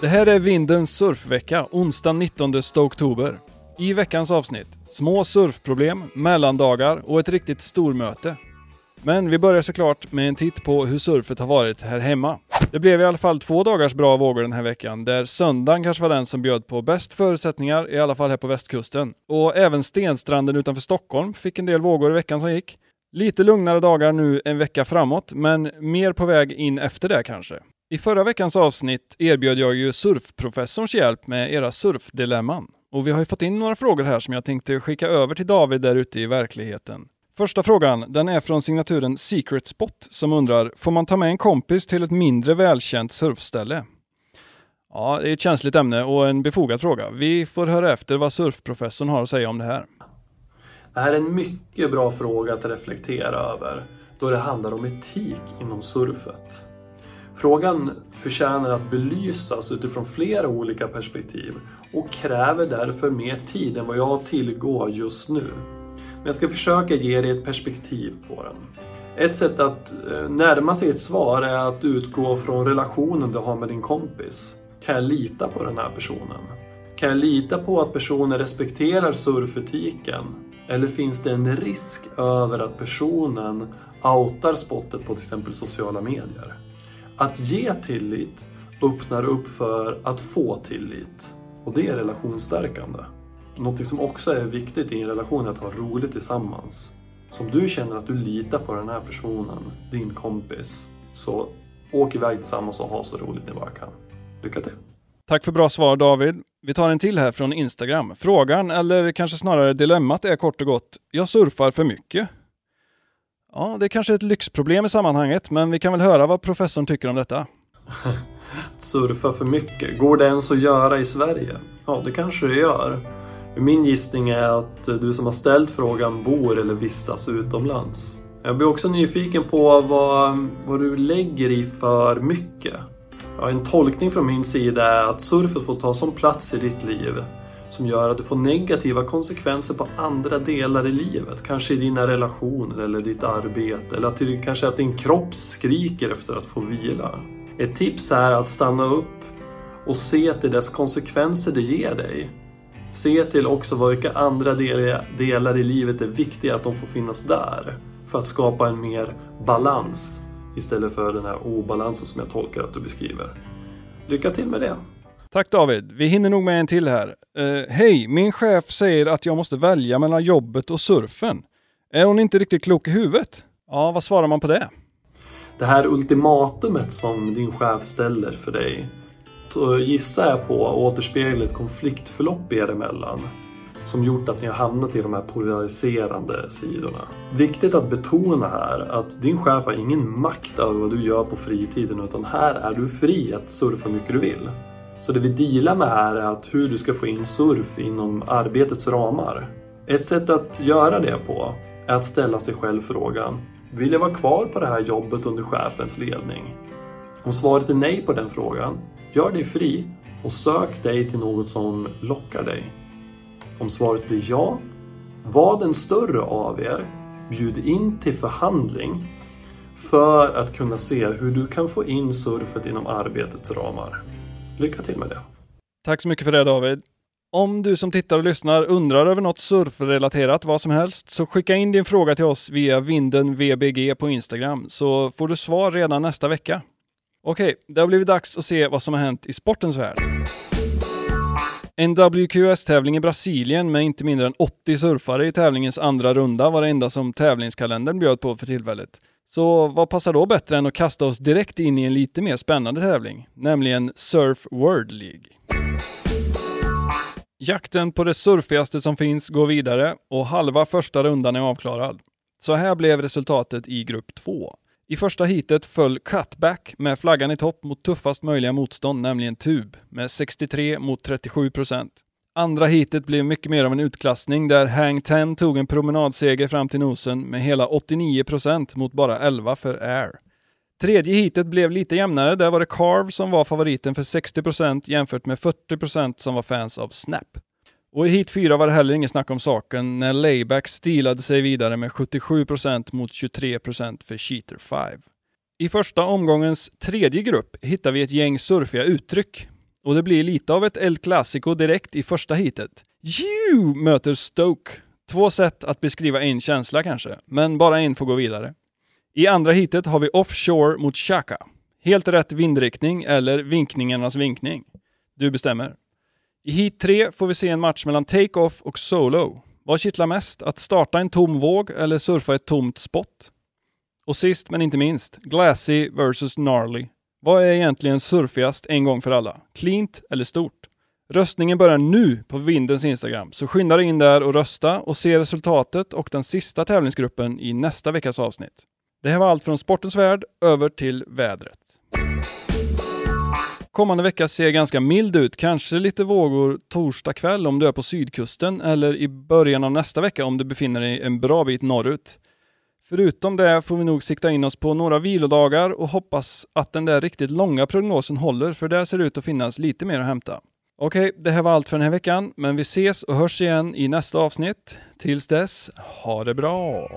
Det här är Vindens surfvecka, onsdag 19 oktober. I veckans avsnitt, små surfproblem, mellandagar och ett riktigt stormöte. Men vi börjar såklart med en titt på hur surfet har varit här hemma. Det blev i alla fall två dagars bra vågor den här veckan, där söndagen kanske var den som bjöd på bäst förutsättningar, i alla fall här på västkusten. Och även Stenstranden utanför Stockholm fick en del vågor i veckan som gick. Lite lugnare dagar nu en vecka framåt, men mer på väg in efter det kanske. I förra veckans avsnitt erbjöd jag ju surfprofessorns hjälp med era surfdilemman. Och vi har ju fått in några frågor här som jag tänkte skicka över till David där ute i verkligheten. Första frågan, den är från signaturen Secret Spot som undrar, får man ta med en kompis till ett mindre välkänt surfställe? Ja, det är ett känsligt ämne och en befogad fråga. Vi får höra efter vad surfprofessorn har att säga om det här. Det här är en mycket bra fråga att reflektera över då det handlar om etik inom surfet. Frågan förtjänar att belysas utifrån flera olika perspektiv och kräver därför mer tid än vad jag har tillgå just nu. Men jag ska försöka ge dig ett perspektiv på den. Ett sätt att eh, närma sig ett svar är att utgå från relationen du har med din kompis. Kan jag lita på den här personen? Kan jag lita på att personen respekterar surfetiken? Eller finns det en risk över att personen outar spottet på till exempel sociala medier? Att ge tillit öppnar upp för att få tillit. Och det är relationsstärkande. Något som också är viktigt i en relation är att ha roligt tillsammans. Så om du känner att du litar på den här personen, din kompis, så åk iväg tillsammans och ha så roligt ni bara kan. Lycka till! Tack för bra svar David. Vi tar en till här från Instagram. Frågan, eller kanske snarare dilemmat, är kort och gott, jag surfar för mycket. Ja, det är kanske ett lyxproblem i sammanhanget, men vi kan väl höra vad professorn tycker om detta. Surfa för mycket, går det ens att göra i Sverige? Ja, det kanske det gör. Min gissning är att du som har ställt frågan bor eller vistas utomlands. Jag blir också nyfiken på vad, vad du lägger i för mycket. Ja, en tolkning från min sida är att surfet får ta sån plats i ditt liv som gör att du får negativa konsekvenser på andra delar i livet. Kanske i dina relationer eller ditt arbete. Eller att det, kanske att din kropp skriker efter att få vila. Ett tips är att stanna upp och se till dess konsekvenser det ger dig. Se till också vilka andra delar i livet är viktiga att de får finnas där. För att skapa en mer balans istället för den här obalansen som jag tolkar att du beskriver. Lycka till med det! Tack David. Vi hinner nog med en till här. Uh, Hej, min chef säger att jag måste välja mellan jobbet och surfen. Är hon inte riktigt klok i huvudet? Ja, vad svarar man på det? Det här ultimatumet som din chef ställer för dig gissar jag på återspeglar ett konfliktförlopp er emellan som gjort att ni har hamnat i de här polariserande sidorna. Viktigt att betona här att din chef har ingen makt över vad du gör på fritiden utan här är du fri att surfa hur mycket du vill. Så det vi dealar med här är att hur du ska få in surf inom arbetets ramar. Ett sätt att göra det på är att ställa sig själv frågan Vill jag vara kvar på det här jobbet under chefens ledning? Om svaret är nej på den frågan, gör dig fri och sök dig till något som lockar dig. Om svaret blir ja, var den större av er, bjud in till förhandling för att kunna se hur du kan få in surfet inom arbetets ramar. Lycka till med det! Tack så mycket för det David! Om du som tittar och lyssnar undrar över något surfrelaterat, vad som helst, så skicka in din fråga till oss via Vindenvbg på Instagram så får du svar redan nästa vecka. Okej, det har blivit dags att se vad som har hänt i sportens värld. En WQS-tävling i Brasilien med inte mindre än 80 surfare i tävlingens andra runda var det enda som tävlingskalendern bjöd på för tillfället. Så vad passar då bättre än att kasta oss direkt in i en lite mer spännande tävling, nämligen Surf World League. Jakten på det surfigaste som finns går vidare och halva första rundan är avklarad. Så här blev resultatet i grupp 2. I första heatet föll Cutback med flaggan i topp mot tuffast möjliga motstånd, nämligen Tube, med 63 mot 37 procent. Andra heatet blev mycket mer av en utklassning där Hang Ten tog en promenadseger fram till nosen med hela 89 procent mot bara 11 för Air. Tredje heatet blev lite jämnare, där var det Carve som var favoriten för 60 procent jämfört med 40 procent som var fans av Snap. Och i hit 4 var det heller inget snack om saken när Layback stilade sig vidare med 77% mot 23% för Cheater 5. I första omgångens tredje grupp hittar vi ett gäng surfiga uttryck. Och det blir lite av ett El Clasico direkt i första heatet. You möter Stoke. Två sätt att beskriva en känsla kanske, men bara en får gå vidare. I andra heatet har vi Offshore mot Chaka. Helt rätt vindriktning eller vinkningarnas vinkning. Du bestämmer. I heat 3 får vi se en match mellan Take-Off och Solo. Vad kittlar mest? Att starta en tom våg eller surfa ett tomt spot? Och sist men inte minst, Glassy vs Gnarly. Vad är egentligen surfigast en gång för alla? Cleant eller stort? Röstningen börjar nu på Vindens Instagram, så skynda dig in där och rösta och se resultatet och den sista tävlingsgruppen i nästa veckas avsnitt. Det här var allt från sportens värld över till vädret. Kommande vecka ser ganska mild ut, kanske lite vågor torsdag kväll om du är på sydkusten eller i början av nästa vecka om du befinner dig en bra bit norrut. Förutom det får vi nog sikta in oss på några vilodagar och hoppas att den där riktigt långa prognosen håller, för där ser det ut att finnas lite mer att hämta. Okej, det här var allt för den här veckan, men vi ses och hörs igen i nästa avsnitt. Tills dess, ha det bra!